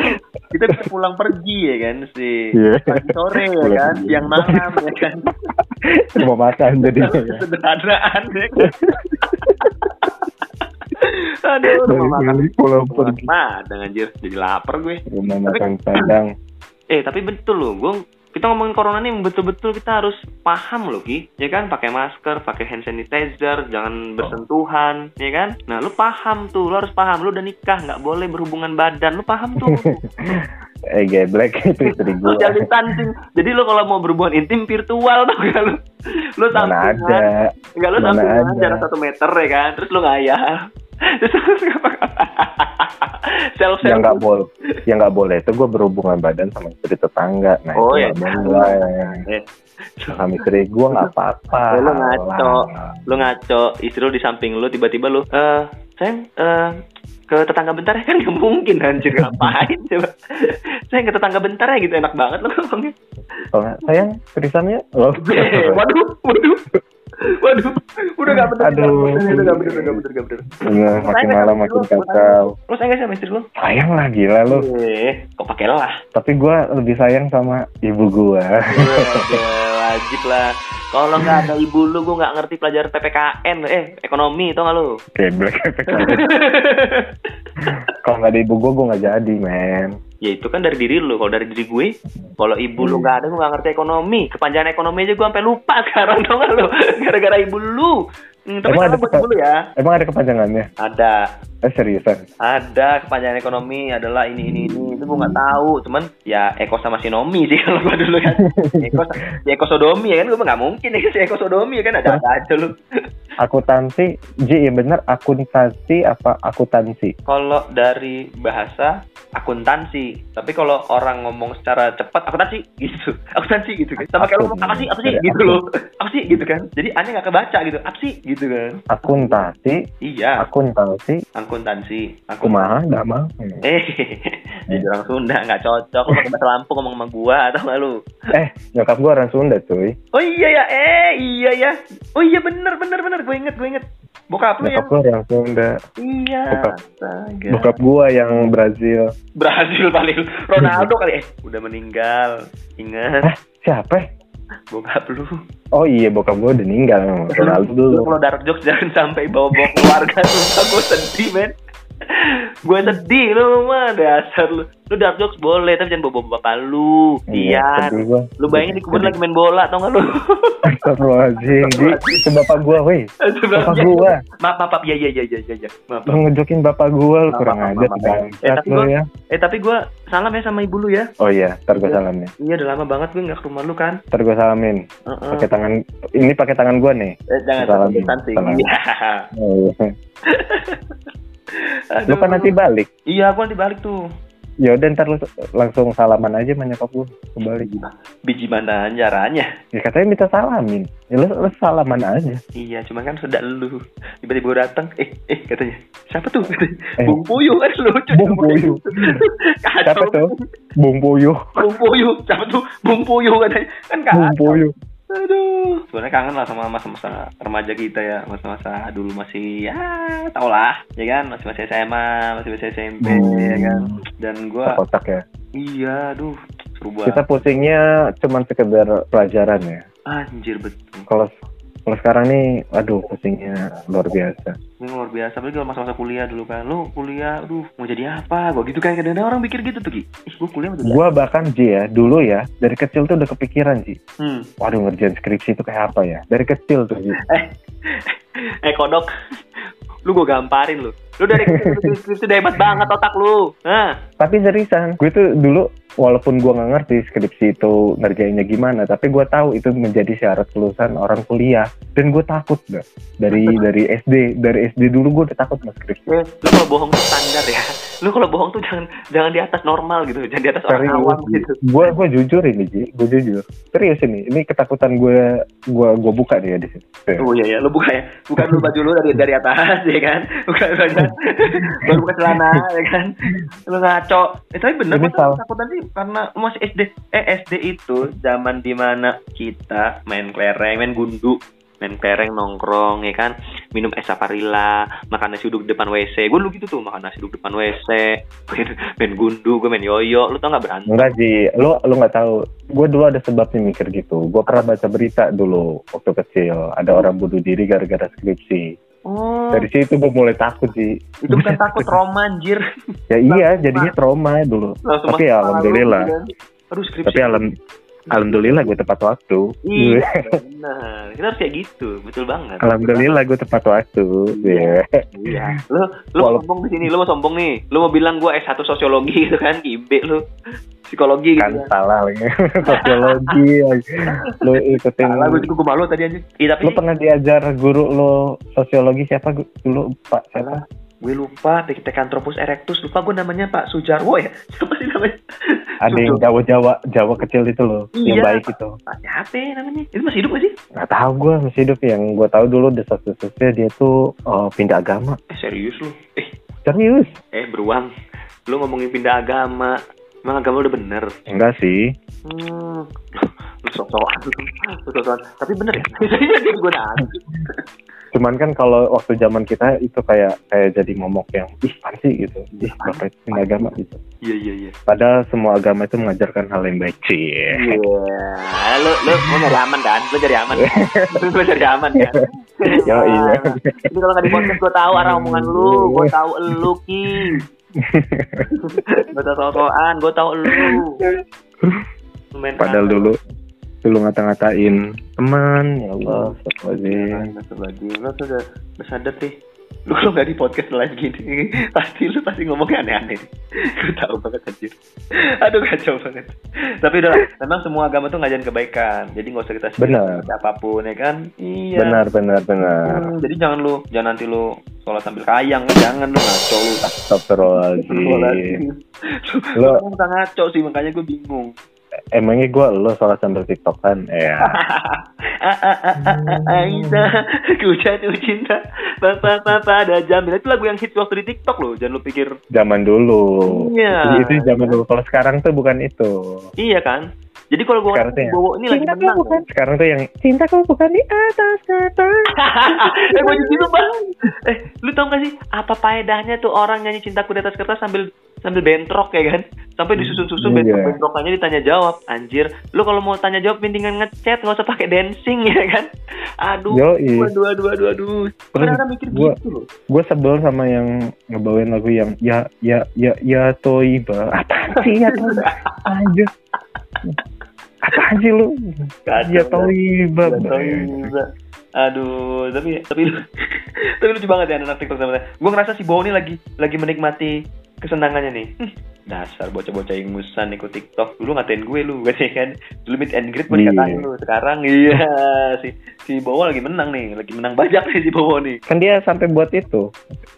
kita bisa pulang pergi ya kan sih. Iya. Pagi sore ya Pulang kan, siang malam ya kan. Mau makan jadinya ya. Sederhanaan ya kan. Aduh, rumah makan. Pulang pergi. Padang anjir, jadi lapar gue. Rumah makan Padang. Eh tapi betul loh, gue kita ngomongin corona nih betul-betul kita harus paham loh ki, ya kan? Pakai masker, pakai hand sanitizer, jangan bersentuhan, ya kan? Nah lu paham tuh, lu harus paham, lu udah nikah nggak boleh berhubungan badan, lu paham tuh. Eh geblek itu istri lu gua. jadi tancing, jadi lu kalau mau berhubungan intim virtual tau gak lu? Lu ada. Enggak lu ada. jarak satu meter ya kan, terus lu ngayal. Self Yang nggak boleh, yang nggak boleh itu gue berhubungan badan sama istri tetangga. Nah Oh, itu ya. nggak boleh. Eh, Sama istri gue nggak apa-apa. Eh, lu ngaco. Lu ngaco istri lu di samping lu tiba-tiba lu eh sayang eh ke tetangga bentar ya kan gak mungkin anjir ngapain coba sayang ke tetangga bentar ya gitu enak banget lu ngomongnya nggak, sayang tulisannya. Oh. Eh, waduh waduh waduh udah gak bener Aduh. udah gak bener udah gak bener gak bener Iya, makin malam makin kacau. lu sayang gak sama istri lu Sayang lah gila lu. eh kok pakai lah Tapi gue lebih sayang sama ibu gue. Udah, wajib lah kalau nggak ada ibu lu gue nggak ngerti pelajaran ppkn eh ekonomi tau gak lu Geblek. Kalau nggak ada ibu gue, gue nggak jadi men. Ya itu kan dari diri lu. Kalau dari diri gue kalau ibu lu nggak ada gue nggak ngerti ekonomi. Kepanjangan ekonomi aja gue sampai lupa sekarang dong lu? Gara-gara ibu lu. Hmm, tapi Emang ada buat kepa- ibu lu ya Emang ada kepanjangannya? ada. Eh seriusan? ada. Kepanjangan ekonomi adalah ini ini ini. Itu gue nggak tahu. Cuman ya Eko sama Sinomi sih kalau gue dulu kan. Eko ya Eko Sodomi ya kan? Gue nggak mungkin ya si Eko Sodomi ya kan? Ada ada aja lu Akuntansi, Ji, ya bener akuntansi apa akuntansi? kalau dari bahasa akuntansi. Tapi kalau orang ngomong secara cepat akuntansi gitu. Akuntansi gitu kan. Sama kayak apa sih apa sih? Gitu loh. Apa sih? Gitu kan. Jadi aneh nggak kebaca gitu. Apa sih? Gitu kan. Akuntansi, iya. Akuntansi, akuntansi. Aku kumaha, nggak mah. eh jadi orang Sunda nggak cocok. Lu pakai bahasa Lampung ngomong sama gua atau nggak lu? Eh, nyokap gua orang Sunda, cuy. Oh iya ya, eh iya ya. Oh iya bener bener bener, gue inget gue inget. Bokap lu ya? Nyokap gua orang Sunda. Iya. Bokap. astaga. Bokap gua yang Brazil. Brazil paling Ronaldo kali eh udah meninggal. Ingat Hah? Siapa? bokap lu. Oh iya, bokap gua udah meninggal. Ronaldo Lu dulu. kalau dark jokes jangan sampai bawa-bawa keluarga sumpah gue sedih men. Gue sedih lu mah dasar lu. Lu dark jokes boleh tapi jangan bawa-bawa bapak lu. Iya. gua. Lu bayangin di kubur lagi main bola tau gak lu? Astagfirullahaladzim, Ji. Itu bapak gua, weh. Bapak gua. Maaf maaf iya iya iya iya iya. Maaf. ngejokin bapak gua, lu kurang aja. Eh, tapi ya. Eh tapi gue salam ya sama ibu lu ya. Oh iya, ntar gua salamin. Iya udah lama banget gue nggak ke rumah lu kan. Ntar gua salamin. Pakai tangan, ini pakai tangan gua nih. Eh, jangan Salam. stunting. Salam. Lu kan nanti balik. Iya, aku nanti balik tuh. Ya udah ntar lu langsung salaman aja sama nyokap gua kebalik. Biji mana caranya? Ya katanya minta salamin. Ya lu, lu salaman aja. Iya, cuma kan sudah lu. Tiba-tiba datang, eh, eh katanya. Siapa tuh? Eh. Bung Puyuh kan lucu. Bung Puyuh. Kacau. Siapa tuh? Bung Puyuh. Bung Puyuh. Siapa tuh? Bung Puyuh katanya. Kan Bung kacau. Puyuh. Aduh. Sebenarnya kangen lah sama masa-masa remaja kita ya. Masa-masa dulu masih ya tau lah. Ya kan? Masih masih SMA, masih masih SMP ya kan. Dan gua Kotak ya. iya aduh seru banget. Kita pusingnya cuman sekedar pelajaran ya. Anjir betul. Kalau kalau sekarang nih, aduh pusingnya luar biasa. Ini luar biasa. Apalagi kalau masa-masa kuliah dulu kan. Lu kuliah, aduh mau jadi apa? Gua gitu kan kadang-kadang orang pikir gitu tuh Ki. Ih, gua kuliah mau jadi Gua bahkan Ji ya, dulu ya, dari kecil tuh udah kepikiran Ji. Hmm. Waduh ngerjain skripsi itu kayak apa ya? Dari kecil tuh Ji. Eh kodok. Lu gua gamparin lu. Lu dari skripsi udah hebat banget otak lu. Nah, Tapi seriusan, gue tuh dulu walaupun gua nggak ngerti skripsi itu ngerjainnya gimana, tapi gua tahu itu menjadi syarat kelulusan orang kuliah. Dan gue takut gak dari dari SD, dari SD dulu gue udah takut sama skripsi. eh, lu kalau bohong standar ya. Lu kalau bohong tuh jangan jangan di atas normal gitu, jangan di atas orang awam gitu. Gue gue jujur ini Ji, gue jujur. Serius ini, ini ketakutan gue gue gue buka nih ya di sini. Oh iya ya, lu buka ya. Bukan lu baju lu dari dari atas ya kan. Bukan bukan. Baru buka celana ya kan. Lu ngaco. Eh tapi bener Ini gua tuh salah. takutan sih karena masih SD. Eh SD itu zaman di mana kita main kelereng, main gundu main kelereng nongkrong ya kan minum es saparilla makan nasi uduk depan WC gue dulu gitu tuh makan nasi uduk depan WC main, main gundu gue main yoyo lu tau gak berantem Enggak Ji, lu lu nggak tahu. Gue dulu ada sebabnya mikir gitu. Gue pernah baca berita dulu waktu kecil, ada orang bunuh diri gara-gara skripsi. oh Dari situ gue mulai takut sih. itu bukan takut Roma anjir Ya iya, jadinya trauma dulu. Langsung Tapi ya lu, alhamdulillah. gitu kan. aduh skripsi Tapi alam alhamdulillah gue tepat waktu. Iya, benar. Kita harus kayak gitu, betul banget. Alhamdulillah gue tepat waktu. Iya. Iya. Lu lu mau Walau- sombong di sini, lu mau sombong nih. Lu mau bilang gua S1 sosiologi gitu kan, IB lu. Psikologi gitu Kan kan. salah lagi. Sosiologi. lu ikutin. Salah gue gua malu tadi aja. Iya, tapi Lu pernah diajar guru lo sosiologi siapa dulu Pak siapa? gue lupa Pithecanthropus erectus, lupa gue namanya Pak Sujarwo ya. Siapa sih namanya? Ada yang Jawa Jawa Jawa kecil itu loh, yang Iya. baik itu. Siapa ya namanya? Itu masih hidup gak sih? Nggak tahu gue masih hidup yang gue tahu dulu desas-desasnya dia tuh oh, pindah agama. Eh serius lu? Eh, Serius? eh beruang. Lu ngomongin pindah agama. Emang agama udah bener? Enggak sih. Hmm. Lu sok-sokan. Lu sok-sokan. Tapi bener ya? Dia gue nanya. Cuman kan kalau waktu zaman kita itu kayak kayak jadi momok yang ih sih gitu. Ih bapak itu agama gitu. Iya, iya, iya. Padahal semua agama itu mengajarkan hal yang baik sih. Iya, lu lu mau nyari aman kan? Lu cari aman. lu cari aman kan? Yo, iya. Jadi kalau nggak di podcast gue tahu arah omongan lu, gue tahu lu ki. Gak usah soal-soalan, gue tau lu. Padahal dulu dulu ngata-ngatain teman, ya Allah, astagfirullahaladzim. Astagfirullahaladzim. Lo tuh udah sadar sih. Lu kalau nggak di podcast live gini, pasti lu pasti ngomongnya aneh-aneh. Gue tahu banget anjir. Aduh kacau banget. Tapi udah, memang semua agama tuh ngajarin kebaikan. Jadi nggak usah kita Benar. apa pun ya kan. Iya. Benar, benar, benar. Hmm, jadi jangan lu, jangan nanti lu sholat sambil kayang, jangan lu ngaco lu. Astagfirullahaladzim. Lu ngomong ngaco sih, makanya gue bingung. Emangnya gue lo sholat sambil tiktok kan? Ya. Ah, ah, ah, ah, ah, Aisyah, ku jatuh cinta. Papa, papa, ada Jamil. Itu lagu yang hits waktu di TikTok loh. Jangan lu pikir Zaman dulu. Iya. Itu zaman dulu. Kalau sekarang tuh bukan itu. iya kan. Jadi kalau gue tuh ya. bawa ini lagi menang. ya. Sekarang tuh yang cintaku bukan di atas kertas. eh gue jadi gitu bang. Eh lu tau gak sih apa faedahnya tuh orang nyanyi cintaku di atas kertas sambil sambil bentrok ya kan? Sampai disusun-susun Iya. bentrok-bentrokannya ditanya jawab. Anjir, lu kalau mau tanya jawab mendingan ngechat nggak usah pakai dancing ya kan? Aduh, Yoi. aduh, aduh, aduh. Terus Kadang-kadang mikir gua- gitu loh. gue sebel sama yang ngebawain lagu yang ya ya ya ya toiba apa sih ya toiba aja apa sih lu ya toiba juga. Aduh, tapi tapi tapi lucu banget ya anak TikTok sama Gue ngerasa si Bowo ini lagi lagi menikmati kesenangannya nih. Dasar bocah-bocah ingusan ikut TikTok. Dulu ngatain gue lu, gue kan. Dulu meet and greet gue Iya. dikatain lu. Sekarang iya si si Bowo lagi menang nih, lagi menang banyak nih si Bowo nih. kan dia sampai buat itu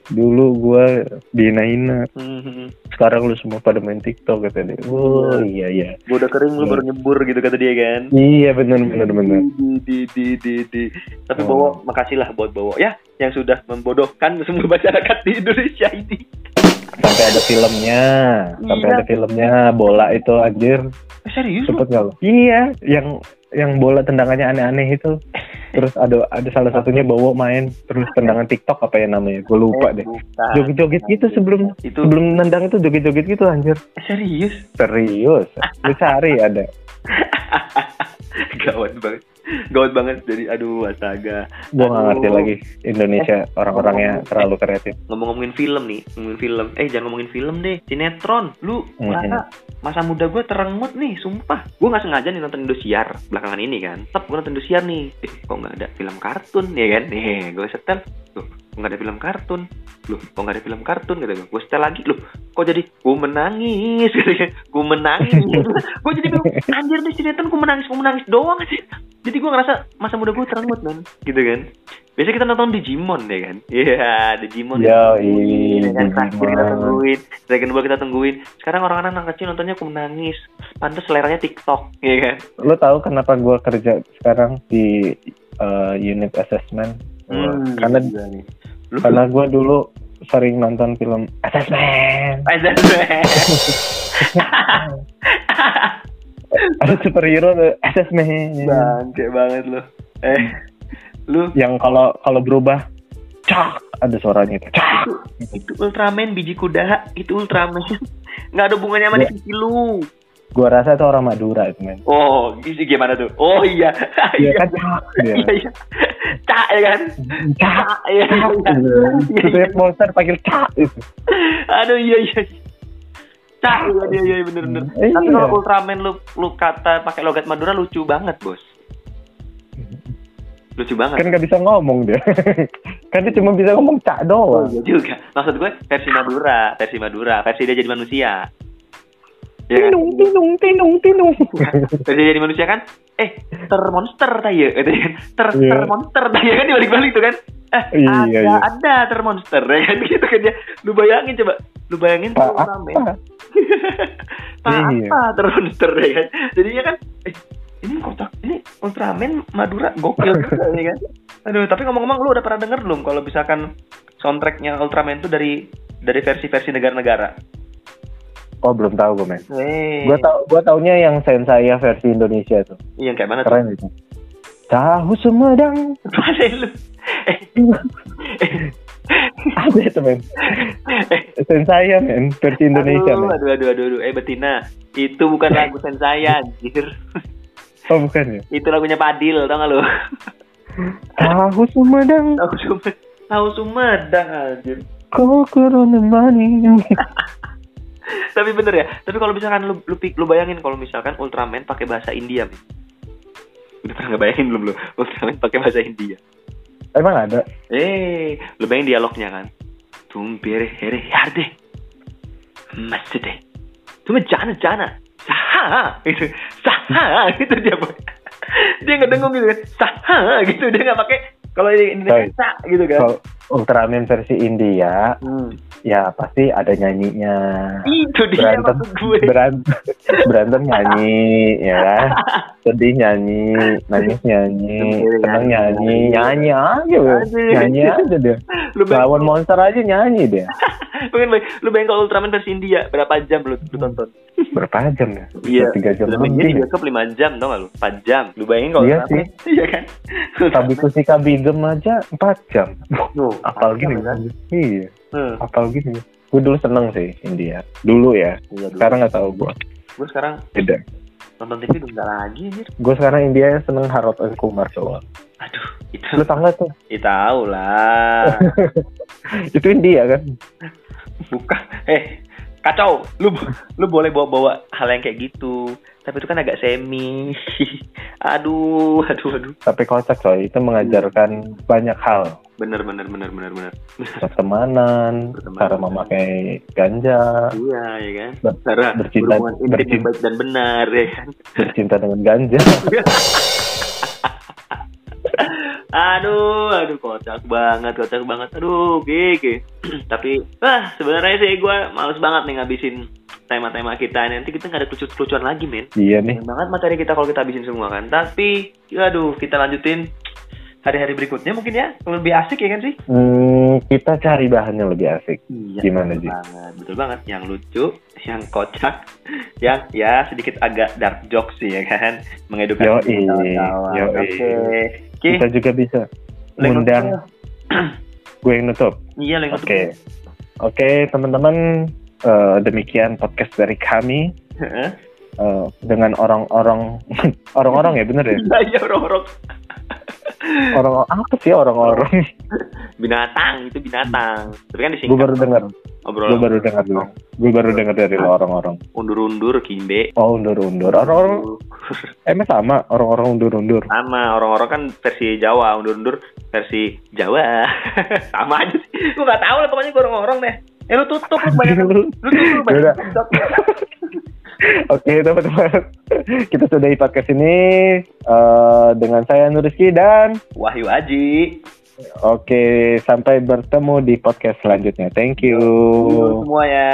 dulu gue dihina-hina Hmm, sekarang lu semua pada main tiktok kata dia oh iya iya gue udah kering lu Iya. baru nyebur gitu kata dia kan. iya bener bener Di, di, di, di, di. Tapi Oh. Bowo, makasih lah buat Bowo ya yang sudah membodohkan semua masyarakat di Indonesia ini. Sampai ada filmnya. Sampai ada filmnya bola itu anjir. Eh, serius cepet gak lo iya yang yang bola tendangannya aneh-aneh itu. Terus ada ada salah satunya bawa main. Terus tendangan tiktok apa ya namanya? Gue lupa Eh, deh. joget-joget gitu sebelum itu. sebelum nendang itu joget-joget gitu anjir. Eh, serius? Serius. Lu cari ada gawat banget. Gawat banget. Jadi aduh astaga. Gue nggak ngerti lagi Indonesia orang-orangnya terlalu kreatif. ngomong-ngomongin film nih ngomongin film. Eh jangan ngomongin film deh. Sinetron. Lu Mhm. merasa masa muda gue terengut nih sumpah. Gue nggak sengaja nih nonton Indosiar belakangan ini kan. Tetap gue nonton Indosiar nih. Eh, kok nggak ada film kartun ya kan? Nih gue setel. Kok nggak ada film kartun? Loh kok nggak ada film kartun? Kata gue setel lagi. Loh kok jadi gue menangis? Gitu gue menangis. Gue jadi bingung. Anjir nih sinetron gue menangis gue menangis doang sih. Jadi gue ngerasa masa muda gue terengut man gitu kan. Biasanya kita nonton Digimon ya kan? Iya Digimon. Yo, Iya kan, terakhir kita Digimon. tungguin. Dragon Ball kita tungguin. Sekarang orang-orang anak kecil nontonnya aku menangis. Pantas seleranya TikTok ya kan? Lu tahu kenapa gue kerja sekarang di uh, unit assessment? Hmm, karena gila nih. Lu? Karena gue dulu sering nonton film assessment ada superhero tuh, assessment bangke banget lu. Eh lu? Yang kalau kalau berubah cak ada suaranya itu cak. Itu Ultraman biji kuda itu Ultraman. Nggak ada hubungannya sama Ya. divisi lu gua rasa itu orang Madura itu men oh isi gimana tuh oh iya Iya iya kan cak dia. iya iya cak ya kan cak iya iya. gitu. Iya, Terus iya. monster panggil cak itu Aduh iya iya. Cak iya iya iya bener bener. Iya. Tapi kalau Ultraman lu lu kata pakai logat Madura lucu banget bos. Lucu banget. kan nggak bisa ngomong dia kan dia cuma bisa ngomong cak Oh, doang iya juga. Maksud gue versi Madura, versi Madura, versi dia jadi manusia. Ya kan? tinung tinung tinung tinung Versi dia jadi manusia kan? Eh, termonster taya, gitu kan? Ter Iya. termonster taya kan dibalik-balik tuh kan? Eh, Iya, ada iya. ada termonster ya kan gitu kan dia. Lu bayangin coba, lu bayangin tuh apa tak Iya. apa termonster ya kan jadinya kan eh, ini kotak ini Ultraman Madura gokil juga ya kan aduh tapi ngomong-ngomong lu udah pernah denger belum kalau misalkan soundtracknya Ultraman itu dari dari versi-versi negara-negara oh belum tahu gue men. Eh gua tau gua taunya yang sensaya versi Indonesia tuh. Iya kayak mana tuh? Keren itu. Tahu Sumedang. Lu? Eh, eh, ada itu men. Eh, sensaya men. Versi Indonesia aduh, men. aduh aduh aduh aduh. Eh betina itu bukan lagu Sensaya anjir. Oh bukan ya? Itu lagunya Padil tau gak lu? Tahu Sumedang. Tahu Sumedang tahu Sumedang anjir. Kokoro no money. Tapi bener ya tapi kalau misalkan lu lu, pik- lu bayangin kalau misalkan Ultraman pakai bahasa India men udah pernah nggak bayangin belum lu? Ultraman pakai bahasa India. Emang ada? eh lu bayangin dialognya kan? Tum bere here yarde. Masjid tuh jana jana. Saha. Gitu. Saha gitu dia dia ngedengung gitu kan? Saha gitu. Dia nggak pakai. Kalau Indonesia Coy. sa gitu kan Ultraman versi India, Hmm. ya pasti ada nyanyinya. itu dia Berantem, gue berantem, berantem nyanyi, ya kan? Sedih nyanyi, nangis nyanyi, senang nyanyi, nyanyi aja, nyanyi aja dia. Lawan monster aja nyanyi dia. Pengen lu bayangin kalau Ultraman versi India berapa jam lu, lu tonton? Berapa jam ya? Iya. Tiga jam lebih. di ya? bioskop 5 jam tau gak lu? 4 jam. Lu bayangin kalau Iya Ultraman, Iya kan? Kabikusika Bigem aja 4 jam. Tuh, Apal gini kan? Iya, Hmm. apal gini. Gue dulu seneng sih India. Dulu ya. Iya, dulu. Sekarang nggak tahu gue. Gue sekarang Beda. nonton TV udah enggak lagi anjir. Gue sekarang India seneng Harold and Kumar doang. Aduh, itu Lu tau gak tuh? ya, tahu lah. Itu India kan? Bukan. Eh, kacau. Lu lu boleh bawa-bawa hal yang kayak gitu. Tapi itu kan agak semi. aduh, aduh, aduh. Tapi kocak coy, itu mengajarkan banyak hal. Bener, bener, bener, bener, bener. Pertemanan, Pertemanan. cara memakai ganja, Iya, ya kan? Cara bercinta- berhubungan intim baik dan benar, ya kan? bercinta dengan ganja. aduh, aduh kocak banget, kocak banget. Aduh, gege. Tapi, ah sebenarnya sih gue males banget nih ngabisin tema-tema kita. Nanti kita nggak ada kelucu-kelucuan lagi, men. iya nih. Banyak banget materi kita kalau kita habisin semua kan. Tapi, aduh, kita lanjutin hari-hari berikutnya mungkin ya. Lebih asik ya kan sih? Hmm, kita cari bahan yang lebih asik. Iya. Gimana, Ji? banget, betul banget. Yang lucu, yang kocak, yang ya sedikit agak dark jokes sih ya kan, mengedukasi Yoi, kawan-kawan. yoi. Oke, oke. Kita juga bisa Link undang gue yang nutup. Iya, link nutup. Oke. Oke, teman-teman, eh, demikian podcast dari kami Heeh. eh, dengan orang-orang orang-orang ya bener ya? Iya, iya orang-orang Orang apa sih orang-orang? binatang itu binatang. Tapi kan gue disingkat baru dengar, gue baru dengar dulu. Gue baru dengar dari lo orang-orang. undur-undur kimbe. Oh undur-undur. Orang-orang emang sama orang-orang undur-undur. sama orang-orang kan versi Jawa, undur-undur versi Jawa. sama aja sih. Gue gak tahu lah pokoknya gue orang-orang deh. Eh lu tutup lu banyak lu tutup banyak. Oke teman-teman, kita sudahi podcast ini eh, dengan saya Nuriski dan Wahyu Aji. oke sampai bertemu di podcast selanjutnya. Thank you. Semua ya.